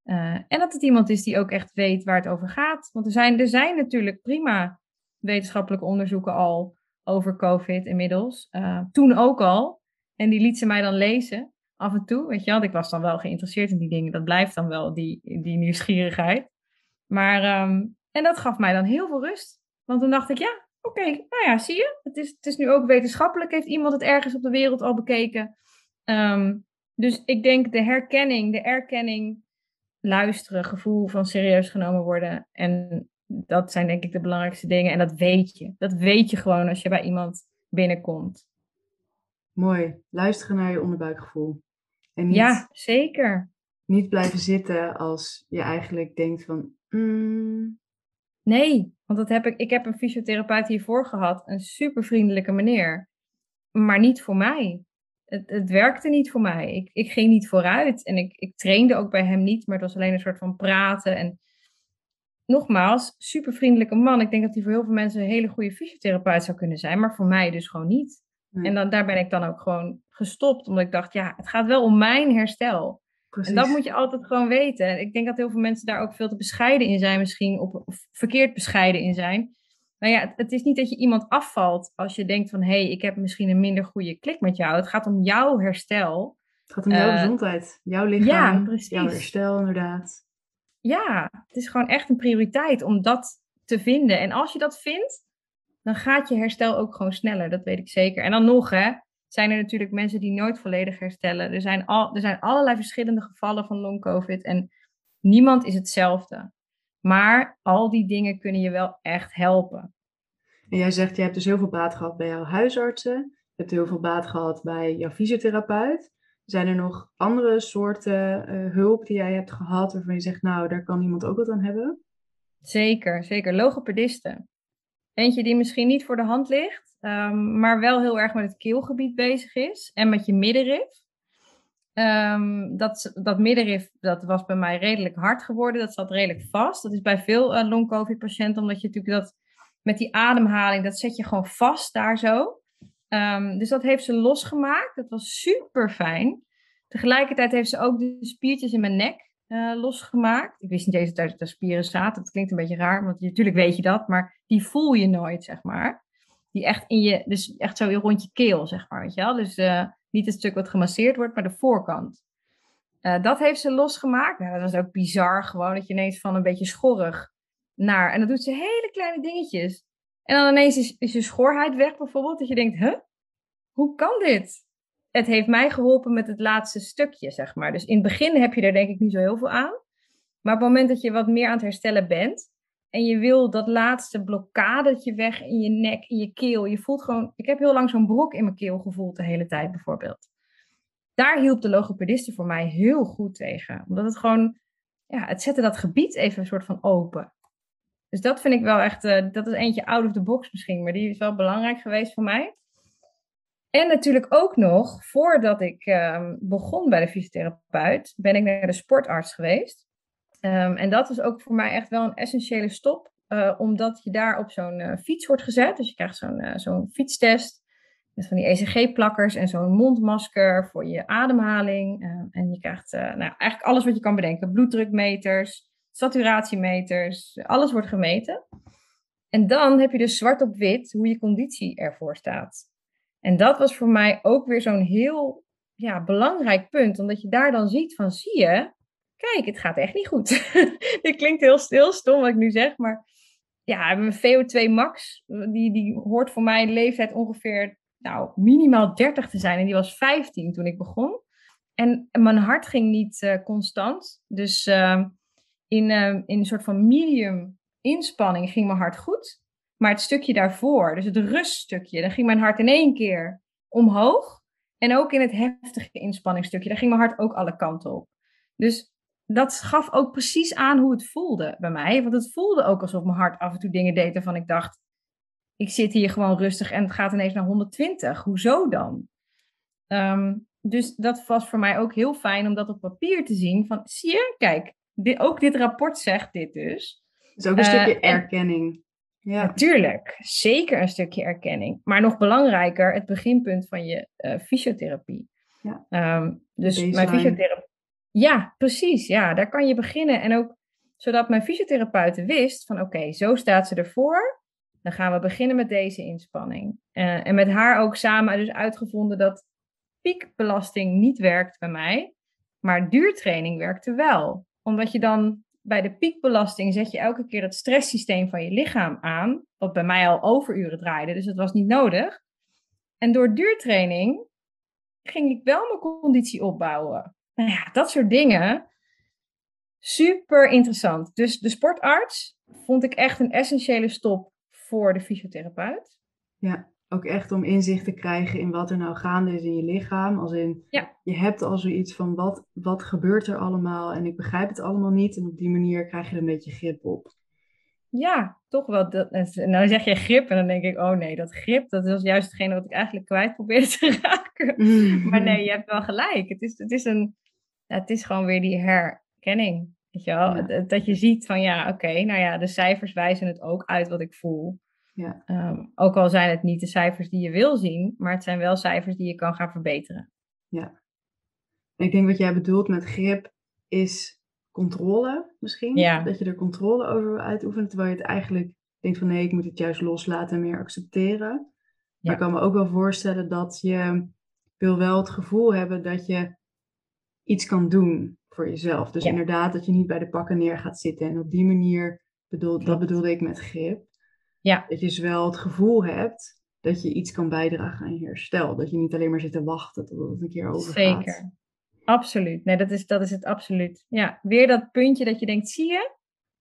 Uh, en dat het iemand is die ook echt weet waar het over gaat. Want er zijn, er zijn natuurlijk prima wetenschappelijke onderzoeken al over COVID inmiddels. Uh, toen ook al. En die liet ze mij dan lezen af en toe. Weet je wel, ik was dan wel geïnteresseerd in die dingen. Dat blijft dan wel, die, die nieuwsgierigheid. Maar, um, en dat gaf mij dan heel veel rust. Want toen dacht ik, ja, oké, nou ja, zie je. Het is, het is nu ook wetenschappelijk. Heeft iemand het ergens op de wereld al bekeken? Um, dus ik denk de herkenning, de erkenning luisteren, gevoel van serieus genomen worden. En dat zijn denk ik de belangrijkste dingen. En dat weet je. Dat weet je gewoon als je bij iemand binnenkomt. Mooi. Luisteren naar je onderbuikgevoel. En niet, ja, zeker. Niet blijven zitten als je eigenlijk denkt van. Mm. Nee, want dat heb ik. Ik heb een fysiotherapeut hiervoor gehad, een super vriendelijke meneer. Maar niet voor mij het, het werkte niet voor mij. Ik, ik ging niet vooruit en ik, ik trainde ook bij hem niet, maar het was alleen een soort van praten. En nogmaals, super vriendelijke man. Ik denk dat hij voor heel veel mensen een hele goede fysiotherapeut zou kunnen zijn, maar voor mij dus gewoon niet. En dan, daar ben ik dan ook gewoon gestopt, omdat ik dacht, ja, het gaat wel om mijn herstel. Precies. En dat moet je altijd gewoon weten. Ik denk dat heel veel mensen daar ook veel te bescheiden in zijn, misschien, of verkeerd bescheiden in zijn. Nou ja, het, is niet dat je iemand afvalt als je denkt van hé, hey, ik heb misschien een minder goede klik met jou. Het gaat om jouw herstel. Het gaat om jouw uh, gezondheid, jouw lichaam, ja, precies. jouw herstel inderdaad. Ja, het is gewoon echt een prioriteit om dat te vinden. En als je dat vindt, dan gaat je herstel ook gewoon sneller, dat weet ik zeker. En dan nog, hè, zijn er natuurlijk mensen die nooit volledig herstellen. Er zijn, al, er zijn allerlei verschillende gevallen van long-covid en niemand is hetzelfde. Maar al die dingen kunnen je wel echt helpen. En jij zegt, je hebt dus heel veel baat gehad bij jouw huisartsen. Je hebt heel veel baat gehad bij jouw fysiotherapeut. Zijn er nog andere soorten uh, hulp die jij hebt gehad waarvan je zegt, nou, daar kan iemand ook wat aan hebben? Zeker, zeker. Logopedisten. Eentje die misschien niet voor de hand ligt, um, maar wel heel erg met het keelgebied bezig is en met je middenrif. Um, dat, dat middenrif dat was bij mij redelijk hard geworden. Dat zat redelijk vast. Dat is bij veel uh, long-covid-patiënten, omdat je natuurlijk dat met die ademhaling, dat zet je gewoon vast daar zo. Um, dus dat heeft ze losgemaakt. Dat was super fijn. Tegelijkertijd heeft ze ook de spiertjes in mijn nek uh, losgemaakt. Ik wist niet eens dat er spieren zaten. Dat klinkt een beetje raar, want natuurlijk weet je dat, maar die voel je nooit, zeg maar. Die echt in je, dus echt zo rond je keel, zeg maar, weet je wel. Dus uh, niet het stuk wat gemasseerd wordt, maar de voorkant. Uh, dat heeft ze losgemaakt. Nou, dat was ook bizar gewoon, dat je ineens van een beetje schorrig naar... En dan doet ze hele kleine dingetjes. En dan ineens is, je schorheid weg bijvoorbeeld. Dat je denkt, huh? Hoe kan dit? Het heeft mij geholpen met het laatste stukje, zeg maar. Dus in het begin heb je er denk ik niet zo heel veel aan. Maar op het moment dat je wat meer aan het herstellen bent... En je wil dat laatste blokkadetje weg in je nek, in je keel. Je voelt gewoon, ik heb heel lang zo'n brok in mijn keel gevoeld de hele tijd bijvoorbeeld. Daar hielp de logopediste voor mij heel goed tegen. Omdat het gewoon, ja, het zette dat gebied even een soort van open. Dus dat vind ik wel echt, uh, dat is eentje out of the box misschien, maar die is wel belangrijk geweest voor mij. En natuurlijk ook nog, voordat ik uh, begon bij de fysiotherapeut, ben ik naar de sportarts geweest. Um, en dat is ook voor mij echt wel een essentiële stop, uh, omdat je daar op zo'n uh, fiets wordt gezet. Dus je krijgt zo'n uh, zo'n fietstest met van die ECG-plakkers en zo'n mondmasker voor je ademhaling. en je krijgt nou, eigenlijk alles wat je kan bedenken: bloeddrukmeters, saturatiemeters, alles wordt gemeten. En dan heb je dus zwart op wit hoe je conditie ervoor staat. En dat was voor mij ook weer zo'n heel ja, belangrijk punt, omdat je daar dan ziet van, zie je, kijk, het gaat echt niet goed. Dit klinkt heel, heel stom wat ik nu zeg, maar ja, mijn VO2 max, die, die hoort voor mijn leeftijd ongeveer nou, minimaal 30 te zijn. En die was 15 toen ik begon. En mijn hart ging niet uh, constant. Dus uh, in, uh, in een soort van medium inspanning ging mijn hart goed. Maar het stukje daarvoor, dus het ruststukje, dan ging mijn hart in één keer omhoog. En ook in het heftige inspanningsstukje, daar ging mijn hart ook alle kanten op. Dus dat gaf ook precies aan hoe het voelde bij mij. Want het voelde ook alsof mijn hart af en toe dingen deed waarvan ik dacht, ik zit hier gewoon rustig en het gaat ineens naar 120. Hoezo dan? Um, dus dat was voor mij ook heel fijn om dat op papier te zien. Van, zie je, kijk, dit, ook dit rapport zegt dit dus. Dus ook een stukje uh, erkenning. Ja. Natuurlijk, zeker een stukje erkenning. Maar nog belangrijker, het beginpunt van je uh, fysiotherapie. Ja. Um, dus mijn fysiotherapie. Ja, precies. Ja, daar kan je beginnen. En ook zodat mijn fysiotherapeute wist van oké, zo staat ze ervoor. Dan gaan we beginnen met deze inspanning. Uh, en met haar ook samen dus uitgevonden dat piekbelasting niet werkt bij mij. Maar duurtraining werkte wel. Omdat je dan bij de piekbelasting zet je elke keer dat stresssysteem van je lichaam aan. Wat bij mij al overuren draaide, dus dat was niet nodig. En door duurtraining ging ik wel mijn conditie opbouwen. Nou ja, dat soort dingen. Super interessant. Dus de sportarts vond ik echt een essentiële stop voor de fysiotherapeut. Ja, ook echt om inzicht te krijgen in wat er nou gaande is in je lichaam. Als in, ja. je hebt al zoiets van, wat, wat gebeurt er allemaal? En ik begrijp het allemaal niet. En op die manier krijg je er een beetje grip op. Ja, toch wel. Dat, nou zeg je grip en dan denk ik, oh nee, dat grip, dat is juist hetgene wat ik eigenlijk kwijt probeerde te raken. Mm. Maar nee, je hebt wel gelijk. Het is, het is, een, het is gewoon weer die herkenning. Weet je wel? Dat je ziet van ja, oké, nou ja, de cijfers wijzen het ook uit wat ik voel. Ja. Um, ook al zijn het niet de cijfers die je wil zien, maar het zijn wel cijfers die je kan gaan verbeteren. Ja. ik denk wat jij bedoelt met grip is controle misschien. Ja. Dat je er controle over wil uitoefenen, terwijl je het eigenlijk denkt van nee, ik moet het juist loslaten en meer accepteren. Maar ik kan me ook wel voorstellen dat je wil wel het gevoel hebben dat je iets kan doen voor jezelf. Dus inderdaad dat je niet bij de pakken neer gaat zitten. En op die manier, bedoel, dat bedoelde ik met grip. Ja. Dat je dus wel het gevoel hebt dat je iets kan bijdragen aan je herstel. Dat je niet alleen maar zit te wachten tot het een keer overgaat. Zeker. Absoluut. Nee, dat is, dat is het absoluut. Ja, weer dat puntje dat je denkt, zie je,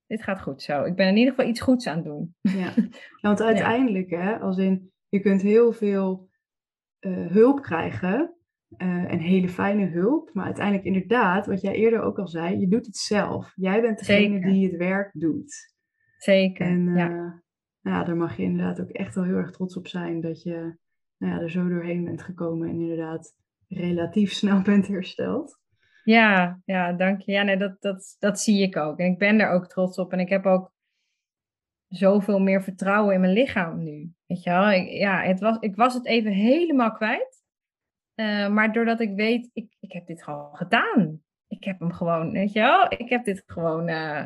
dit gaat goed zo. Ik ben in ieder geval iets goeds aan het doen. Ja, want uiteindelijk, hè, als in, je kunt heel veel uh, hulp krijgen. Uh, en hele fijne hulp. Maar uiteindelijk inderdaad, wat jij eerder ook al zei, je doet het zelf. Jij bent degene Zeker. die het werk doet. Zeker, en, uh, ja nou ja, daar mag je inderdaad ook echt wel heel erg trots op zijn dat je nou ja, er zo doorheen bent gekomen en inderdaad relatief snel bent hersteld. Ja, ja, dank je. Ja, nee, dat, dat, dat zie ik ook. En ik ben er ook trots op. En ik heb ook zoveel meer vertrouwen in mijn lichaam nu. Weet je wel? Ik, ja, het was, ik was het even helemaal kwijt. Uh, maar doordat ik weet, ik, ik heb dit gewoon gedaan. Ik heb hem gewoon, weet je wel? Ik heb dit gewoon uh,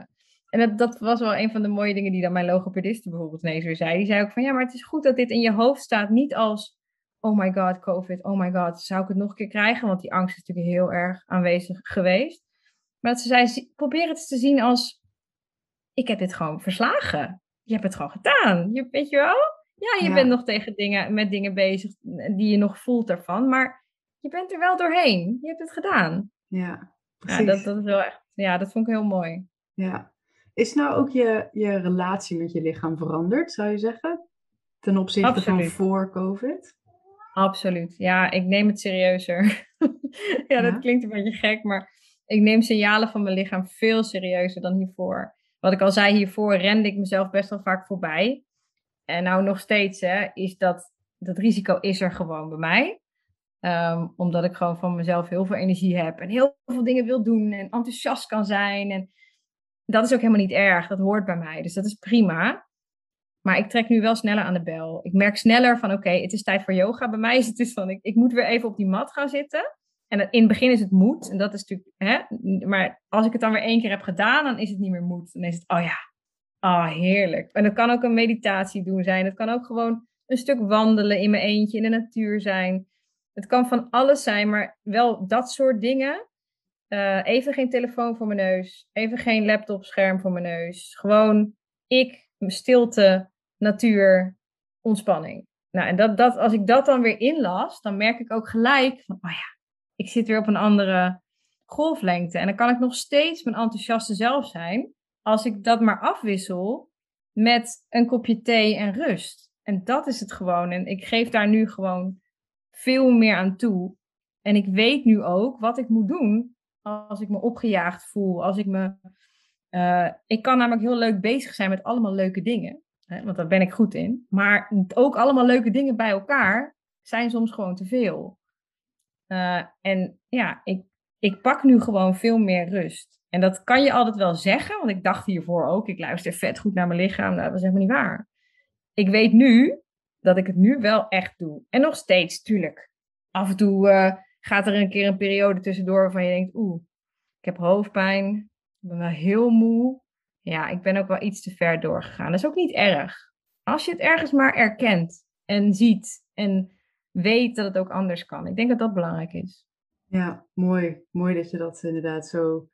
en dat, dat, was wel een van de mooie dingen die dan mijn logopediste bijvoorbeeld ineens weer zei. Die zei ook van ja, maar het is goed dat dit in je hoofd staat. Niet als oh my god, COVID, oh my god, zou ik het nog een keer krijgen? Want die angst is natuurlijk heel erg aanwezig geweest. Maar dat ze zei, probeer het te zien als ik heb dit gewoon verslagen. Je hebt het gewoon gedaan. Je, weet je wel? Ja, je bent nog tegen dingen, met dingen bezig die je nog voelt daarvan. Maar je bent er wel doorheen. Je hebt het gedaan. Ja, precies. Ja, dat, dat is wel echt, ja, dat vond ik heel mooi. Ja, is nou ook je, je relatie met je lichaam veranderd, zou je zeggen? Ten opzichte Absoluut. van voor COVID? Absoluut. Ja, ik neem het serieuzer. ja, dat ja. klinkt een beetje gek, maar ik neem signalen van mijn lichaam veel serieuzer dan hiervoor. Wat ik al zei, hiervoor rende ik mezelf best wel vaak voorbij. En nou nog steeds hè, is dat, dat risico is er gewoon bij mij. Um, omdat ik gewoon van mezelf heel veel energie heb en heel veel dingen wil doen en enthousiast kan zijn. En dat is ook helemaal niet erg. Dat hoort bij mij. Dus dat is prima. Maar ik trek nu wel sneller aan de bel. Ik merk sneller van oké, het is tijd voor yoga. Bij mij is het dus van ik, ik moet weer even op die mat gaan zitten. En in het begin is het moed. En dat is natuurlijk, hè. Maar als ik het dan weer één keer heb gedaan, dan is het niet meer moed. Dan is het, oh ja, oh heerlijk. En dat kan ook een meditatie doen zijn. Het kan ook gewoon een stuk wandelen in mijn eentje in de natuur zijn. Het kan van alles zijn, maar wel dat soort dingen. Eh, even geen telefoon voor mijn neus. Even geen laptopscherm voor mijn neus. Gewoon ik, stilte, natuur, ontspanning. Nou, en dat, dat, als ik dat dan weer inlas, dan merk ik ook gelijk van, oh ja, ik zit weer op een andere golflengte. En dan kan ik nog steeds mijn enthousiaste zelf zijn, als ik dat maar afwissel met een kopje thee en rust. En dat is het gewoon. En ik geef daar nu gewoon veel meer aan toe. En ik weet nu ook wat ik moet doen als ik me opgejaagd voel. Als ik me. Uh, ik kan namelijk heel leuk bezig zijn met allemaal leuke dingen. Hè, want daar ben ik goed in. Maar ook allemaal leuke dingen bij elkaar zijn soms gewoon te veel. Uh, en ja, ik, ik pak nu gewoon veel meer rust. En dat kan je altijd wel zeggen, want ik dacht hiervoor ook, ik luister vet goed naar mijn lichaam. Nou, dat is helemaal niet waar. Ik weet nu dat ik het nu wel echt doe. En nog steeds, tuurlijk. Af en toe uh, gaat er een keer een periode tussendoor waarvan je denkt, oeh, ik heb hoofdpijn, ik ben wel heel moe. Ja, ik ben ook wel iets te ver doorgegaan. Dat is ook niet erg. Als je het ergens maar erkent en ziet en weet dat het ook anders kan. Ik denk dat dat belangrijk is. Ja, mooi. Mooi dat je dat inderdaad zo,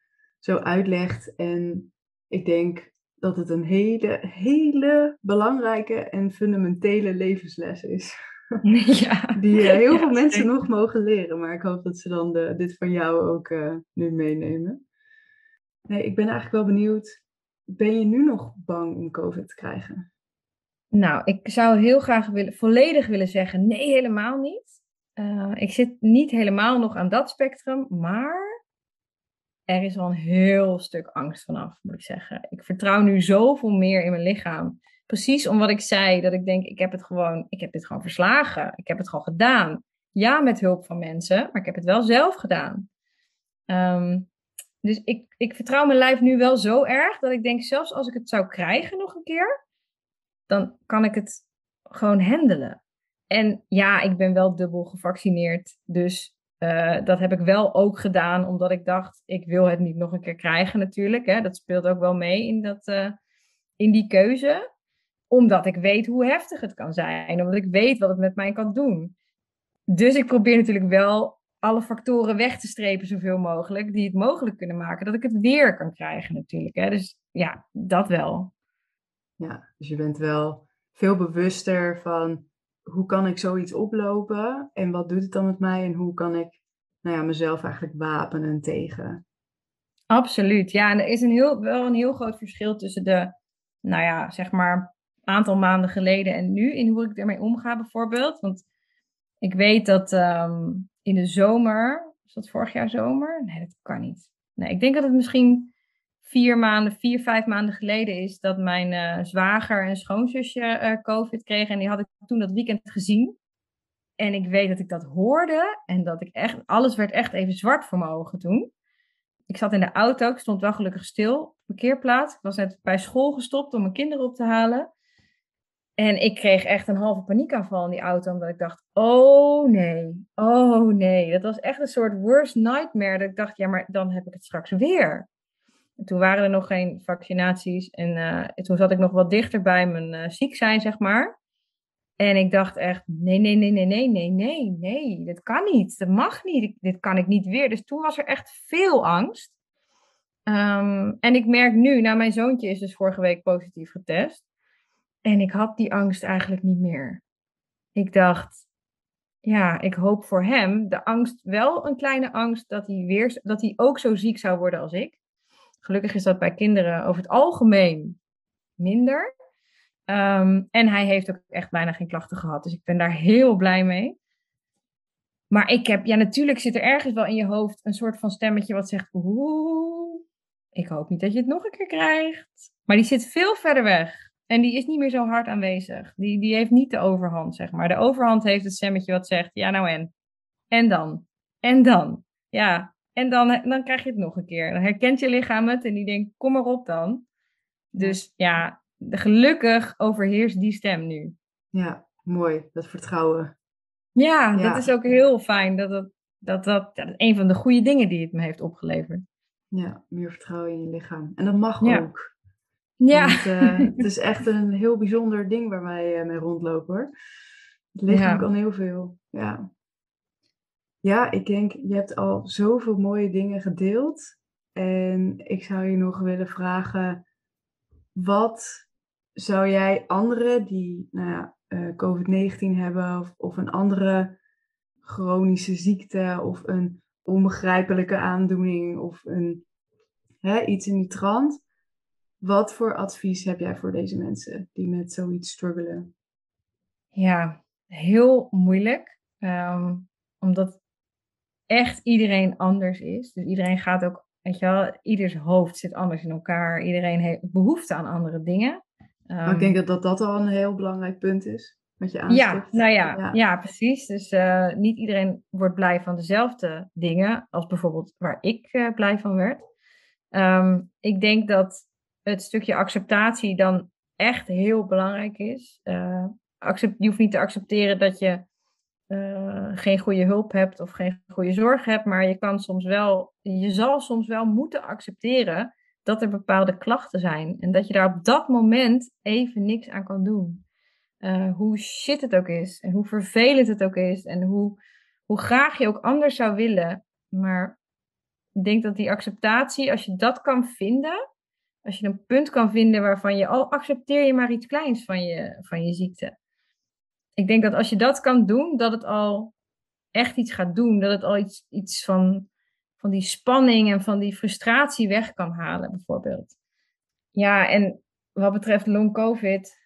zo uitlegt. En ik denk dat het een hele, hele belangrijke en fundamentele levensles is. Ja. Die uh, heel veel mensen nog mogen leren. Maar ik hoop dat ze dan de, dit van jou ook uh, nu meenemen. Nee, ik ben eigenlijk wel benieuwd. Ben je nu nog bang om COVID te krijgen? Nou, ik zou heel graag willen, volledig willen zeggen: nee, helemaal niet. Uh, ik zit niet helemaal nog aan dat spectrum, maar er is al een heel stuk angst vanaf, moet ik zeggen. Ik vertrouw nu zoveel meer in mijn lichaam. Precies om wat ik zei, dat ik denk, ik heb het gewoon, ik heb dit gewoon verslagen. Ik heb het gewoon gedaan. Ja, met hulp van mensen, maar ik heb het wel zelf gedaan. Um, dus ik, ik vertrouw mijn lijf nu wel zo erg dat ik denk, zelfs als ik het zou krijgen nog een keer, dan kan ik het gewoon handelen. En ja, ik ben wel dubbel gevaccineerd. Dus uh, dat heb ik wel ook gedaan, omdat ik dacht, ik wil het niet nog een keer krijgen natuurlijk. Hè. Dat speelt ook wel mee in, dat, uh, in die keuze. Omdat ik weet hoe heftig het kan zijn. Omdat ik weet wat het met mij kan doen. Dus ik probeer natuurlijk wel alle factoren weg te strepen zoveel mogelijk. Die het mogelijk kunnen maken dat ik het weer kan krijgen natuurlijk. Hè. Dus ja, dat wel. Ja, dus je bent wel veel bewuster van hoe kan ik zoiets oplopen en wat doet het dan met mij en hoe kan ik nou ja, mezelf eigenlijk wapenen tegen. Absoluut, ja. En er is een heel, wel een heel groot verschil tussen de, nou ja, zeg maar, aantal maanden geleden en nu in hoe ik ermee omga bijvoorbeeld. Want ik weet dat um, in de zomer, was dat vorig jaar zomer? Nee, dat kan niet. Nee, ik denk dat het misschien vier maanden, vier, vijf maanden geleden is dat mijn uh, zwager en schoonzusje uh, COVID kregen. En die had ik toen dat weekend gezien. En ik weet dat ik dat hoorde en dat ik echt, alles werd echt even zwart voor mijn ogen toen. Ik zat in de auto, ik stond wel gelukkig stil op de parkeerplaats. Ik was net bij school gestopt om mijn kinderen op te halen. En ik kreeg echt een halve paniekaanval in die auto, omdat ik dacht, oh nee, oh nee. Dat was echt een soort worst nightmare, dat ik dacht, ja, maar dan heb ik het straks weer. En toen waren er nog geen vaccinaties en uh, toen zat ik nog wat dichter bij mijn uh, ziek zijn, zeg maar. En ik dacht echt, nee, nee, nee, nee, nee, nee, nee, nee, dat kan niet, dat mag niet, dit kan ik niet weer. Dus toen was er echt veel angst. Um, en ik merk nu, nou mijn zoontje is dus vorige week positief getest. En ik had die angst eigenlijk niet meer. Ik dacht, ja, ik hoop voor hem de angst, wel een kleine angst dat hij, weer, dat hij ook zo ziek zou worden als ik. Gelukkig is dat bij kinderen over het algemeen minder. Um, en hij heeft ook echt bijna geen klachten gehad. Dus ik ben daar heel blij mee. Maar ik heb, ja, natuurlijk zit er ergens wel in je hoofd een soort van stemmetje wat zegt: ik hoop niet dat je het nog een keer krijgt. Maar die zit veel verder weg. En die is niet meer zo hard aanwezig. Die, die heeft niet de overhand, zeg maar. De overhand heeft het stemmetje wat zegt: Ja, nou en? En dan? En dan? Ja, en dan, dan krijg je het nog een keer. Dan herkent je lichaam het en die denkt: Kom maar op dan. Dus ja, gelukkig overheerst die stem nu. Ja, mooi. Dat vertrouwen. Ja, dat is ook heel fijn. Dat, dat, dat, dat, dat is een van de goede dingen die het me heeft opgeleverd. Ja, meer vertrouwen in je lichaam. En dat mag ook. Ja. Want, uh, het is echt een heel bijzonder ding waar wij uh, mee rondlopen hoor. Het lichaam kan heel veel. Ja. Ja, ik denk, je hebt al zoveel mooie dingen gedeeld. En ik zou je nog willen vragen, wat zou jij anderen die nou ja, uh, COVID-19 hebben of, of een andere chronische ziekte of een onbegrijpelijke aandoening of een, hè, iets in die trant. Wat voor advies heb jij voor deze mensen die met zoiets struggelen? Ja, heel moeilijk. Ehm, omdat echt iedereen anders is. Dus iedereen gaat ook, weet je wel, ieders hoofd zit anders in elkaar. Iedereen heeft behoefte aan andere dingen. maar ik denk ehm, dat, dat dat al een heel belangrijk punt is. Wat je ja, nou ja, ja. precies. Dus uh, niet iedereen wordt blij van dezelfde dingen als bijvoorbeeld waar ik uh, blij van werd. Um, ik denk dat het stukje acceptatie dan echt heel belangrijk is. Uh, accept, je hoeft niet te accepteren dat je geen goede hulp hebt of geen goede zorg hebt, maar je kan soms wel, je zal soms wel moeten accepteren dat er bepaalde klachten zijn en dat je daar op dat moment even niks aan kan doen. Uh, hoe shit het ook is en hoe vervelend het ook is en hoe, hoe graag je ook anders zou willen. Maar ik denk dat die acceptatie, als je dat kan vinden, als je een punt kan vinden waarvan je, al accepteer je maar iets kleins van je, van je ziekte. Ik denk dat als je dat kan doen, dat het al echt iets gaat doen. Dat het al iets, iets van, van die spanning en van die frustratie weg kan halen, bijvoorbeeld. Ja, en wat betreft long COVID,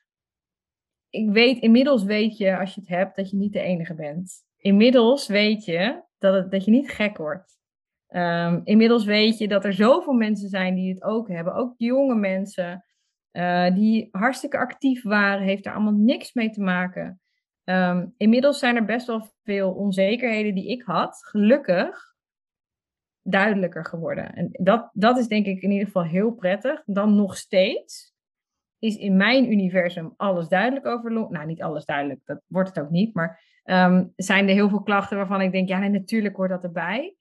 ik weet, inmiddels weet je als je het hebt dat je niet de enige bent. Inmiddels weet je dat, het, dat je niet gek wordt. Um, inmiddels weet je dat er zoveel mensen zijn die het ook hebben. Ook jonge mensen uh, die hartstikke actief waren, heeft daar allemaal niks mee te maken. Um, inmiddels zijn er best wel veel onzekerheden die ik had, gelukkig, duidelijker geworden. En dat, dat is denk ik in ieder geval heel prettig. Dan nog steeds is in mijn universum alles duidelijk over. Nou, niet alles duidelijk, dat wordt het ook niet. Maar um, zijn er heel veel klachten waarvan ik denk, ja, nee, natuurlijk hoort dat erbij.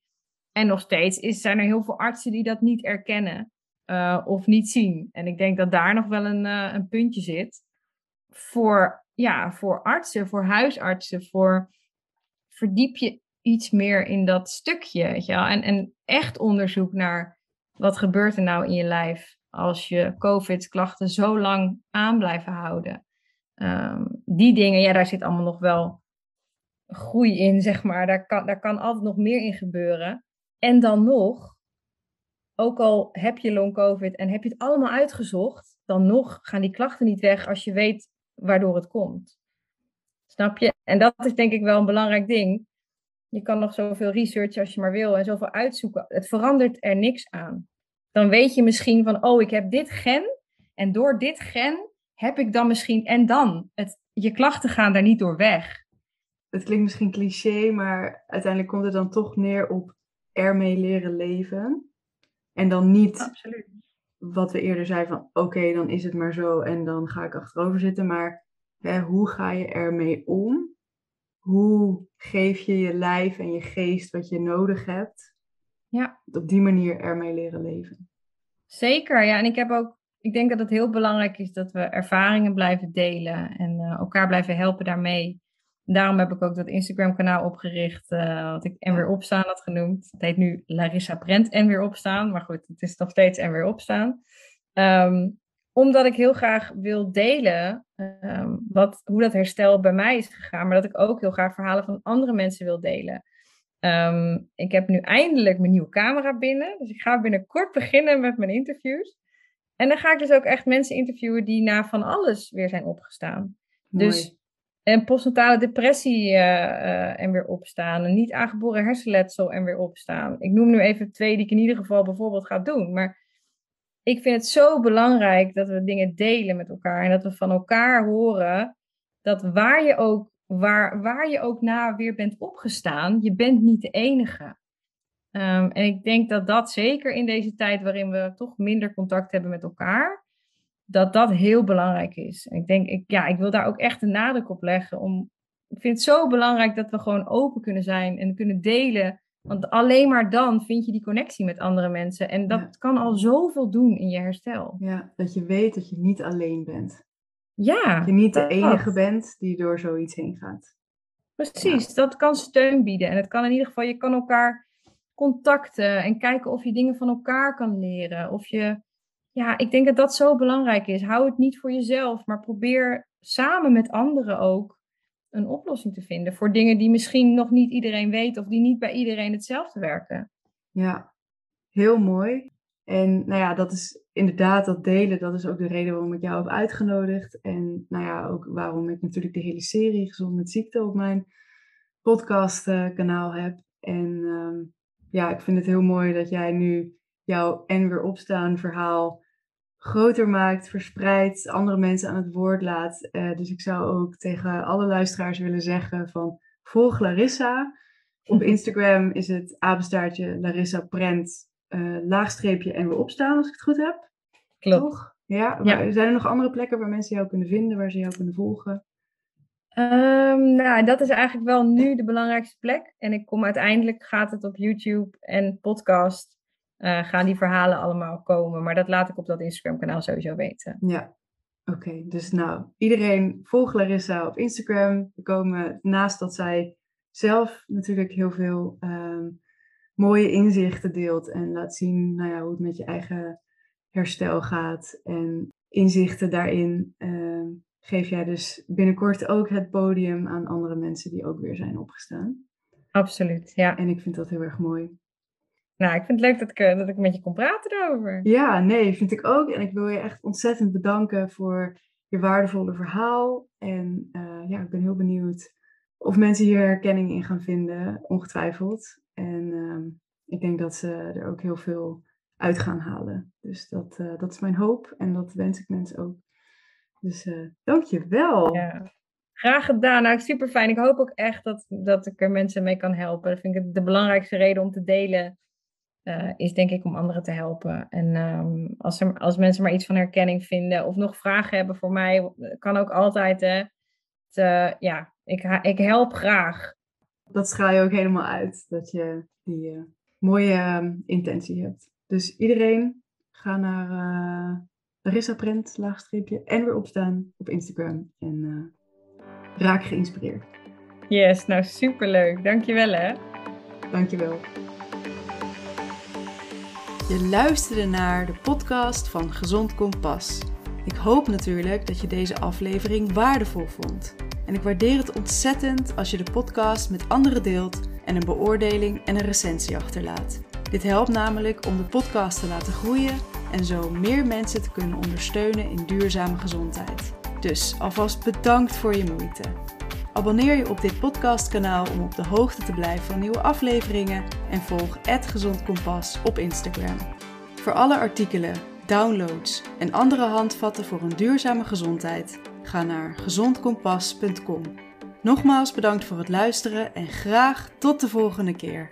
En nog steeds is, zijn er heel veel artsen die dat niet erkennen uh, of niet zien. En ik denk dat daar nog wel een, uh, een puntje zit. Voor, ja, voor artsen, voor huisartsen, voor verdiep je iets meer in dat stukje. Weet je wel? En, en echt onderzoek naar wat gebeurt er nou in je lijf als je COVID-klachten zo lang aan blijven houden. Um, die dingen, ja, daar zit allemaal nog wel groei in, zeg maar. Daar kan, daar kan altijd nog meer in gebeuren. En dan nog, ook al heb je long-COVID en heb je het allemaal uitgezocht, dan nog gaan die klachten niet weg als je weet waardoor het komt. Snap je? En dat is denk ik wel een belangrijk ding. Je kan nog zoveel research als je maar wil en zoveel uitzoeken. Het verandert er niks aan dan weet je misschien van, oh, ik heb dit gen en door dit gen heb ik dan misschien, en dan, het, je klachten gaan daar niet door weg. Het klinkt misschien cliché, maar uiteindelijk komt het dan toch neer op ermee leren leven. En dan niet Absoluut. Wat we eerder zeiden van, oké, dan is het maar zo en dan ga ik achterover zitten. Maar hè, hoe ga je ermee om? Hoe geef je je lijf en je geest wat je nodig hebt ja. Op die manier ermee leren leven. Zeker, ja. En ik heb ook, ik denk dat het heel belangrijk is dat we ervaringen blijven delen en uh, elkaar blijven helpen daarmee. Daarom heb ik ook dat Instagram-kanaal opgericht, uh, wat ik En Weer Opstaan had genoemd. Het heet nu Larissa Brent En Weer Opstaan, maar goed, het is nog steeds En Weer Opstaan. Um, omdat ik heel graag wil delen um, wat, hoe dat herstel bij mij is gegaan, maar dat ik ook heel graag verhalen van andere mensen wil delen. Um, ik heb nu eindelijk mijn nieuwe camera binnen. Dus ik ga binnenkort beginnen met mijn interviews. En dan ga ik dus ook echt mensen interviewen die na van alles weer zijn opgestaan. Dus een postnatale depressie uh, uh, en weer opstaan. Een niet aangeboren hersenletsel en weer opstaan. Ik noem nu even twee die ik in ieder geval bijvoorbeeld ga doen. Maar ik vind het zo belangrijk dat we dingen delen met elkaar. En dat we van elkaar horen dat waar je ook waar, waar je ook na weer bent opgestaan, je bent niet de enige. Um, en ik denk dat dat zeker in deze tijd waarin we toch minder contact hebben met elkaar, dat dat heel belangrijk is. En ik denk, ik, ja, ik wil daar ook echt een nadruk op leggen. Om, ik vind het zo belangrijk dat we gewoon open kunnen zijn en kunnen delen. Want alleen maar dan vind je die connectie met andere mensen. En dat kan al zoveel doen in je herstel. Ja, dat je weet dat je niet alleen bent. Ja. Dat je niet de enige bent die door zoiets heen gaat. Precies, dat kan steun bieden. En het kan in ieder geval, je kan elkaar contacten en kijken of je dingen van elkaar kan leren. Of je, ja, ik denk dat dat zo belangrijk is. Hou het niet voor jezelf, maar probeer samen met anderen ook een oplossing te vinden voor dingen die misschien nog niet iedereen weet of die niet bij iedereen hetzelfde werken. Ja, heel mooi. En nou ja, dat is inderdaad dat delen, dat is ook de reden waarom ik jou heb uitgenodigd. En nou ja, ook waarom ik natuurlijk de hele serie Gezond met Ziekte op mijn podcastkanaal heb. En ehm, ja, ik vind het heel mooi dat jij nu jouw en weer opstaan verhaal groter maakt, verspreidt, andere mensen aan het woord laat. Uh, dus ik zou ook tegen alle luisteraars willen zeggen van volg Larissa. Op Instagram is het apenstaartje Larissa Prent, uh, laagstreepje en weer opstaan als ik het goed heb. Klopt. Toch? Ja, ja. Zijn er nog andere plekken waar mensen jou kunnen vinden, waar ze jou kunnen volgen? Um, nou, dat is eigenlijk wel nu de belangrijkste plek. En ik kom uiteindelijk, gaat het op YouTube en podcast, uh, gaan die verhalen allemaal komen. Maar dat laat ik op dat Instagram kanaal sowieso weten. Ja, oké. Dus nou, iedereen volgt Larissa op Instagram. We komen naast dat zij zelf natuurlijk heel veel um, mooie inzichten deelt. En laat zien nou ja, hoe het met je eigen herstel gaat. En inzichten daarin uh, geef jij dus binnenkort ook het podium aan andere mensen die ook weer zijn opgestaan. Absoluut, ja. En ik vind dat heel erg mooi. Nou, ik vind het leuk dat ik, eh, dat ik met je kon praten erover. Ja, nee, vind ik ook. En ik wil je echt ontzettend bedanken voor je waardevolle verhaal. En uh, ja, ik ben heel benieuwd of mensen hier herkenning in gaan vinden, ongetwijfeld. En uh, ik denk dat ze er ook heel veel uit gaan halen. Dus dat, uh, dat is mijn hoop en dat wens ik mensen ook. Dus dank je wel. Ja. Graag gedaan. Nou, super fijn. Ik hoop ook echt dat, dat ik er mensen mee kan helpen. Dat vind ik de belangrijkste reden om te delen. Uh, is denk ik om anderen te helpen. En um, als, er, als mensen maar iets van herkenning vinden of nog vragen hebben voor mij, kan ook altijd. Hè, te, ja, ik, ik help graag. Dat straal je ook helemaal uit, dat je die uh, mooie uh, intentie hebt. Dus iedereen, ga naar uh, Larissa Print, laagstreepje, en weer opstaan op Instagram. En raak geïnspireerd. Yes, nou superleuk. Dankjewel hè. Dankjewel. Je luisterde naar de podcast van Gezond Kompas. Ik hoop natuurlijk dat je deze aflevering waardevol vond. En ik waardeer het ontzettend als je de podcast met anderen deelt en een beoordeling en een recensie achterlaat. Dit helpt namelijk om de podcast te laten groeien en zo meer mensen te kunnen ondersteunen in duurzame gezondheid. Dus alvast bedankt voor je moeite. Abonneer je op dit podcastkanaal om op de hoogte te blijven van nieuwe afleveringen en volg Gezond Kompas op Instagram. Voor alle artikelen, downloads en andere handvatten voor een duurzame gezondheid, ga naar gezondkompas.com. Nogmaals bedankt voor het luisteren en graag tot de volgende keer.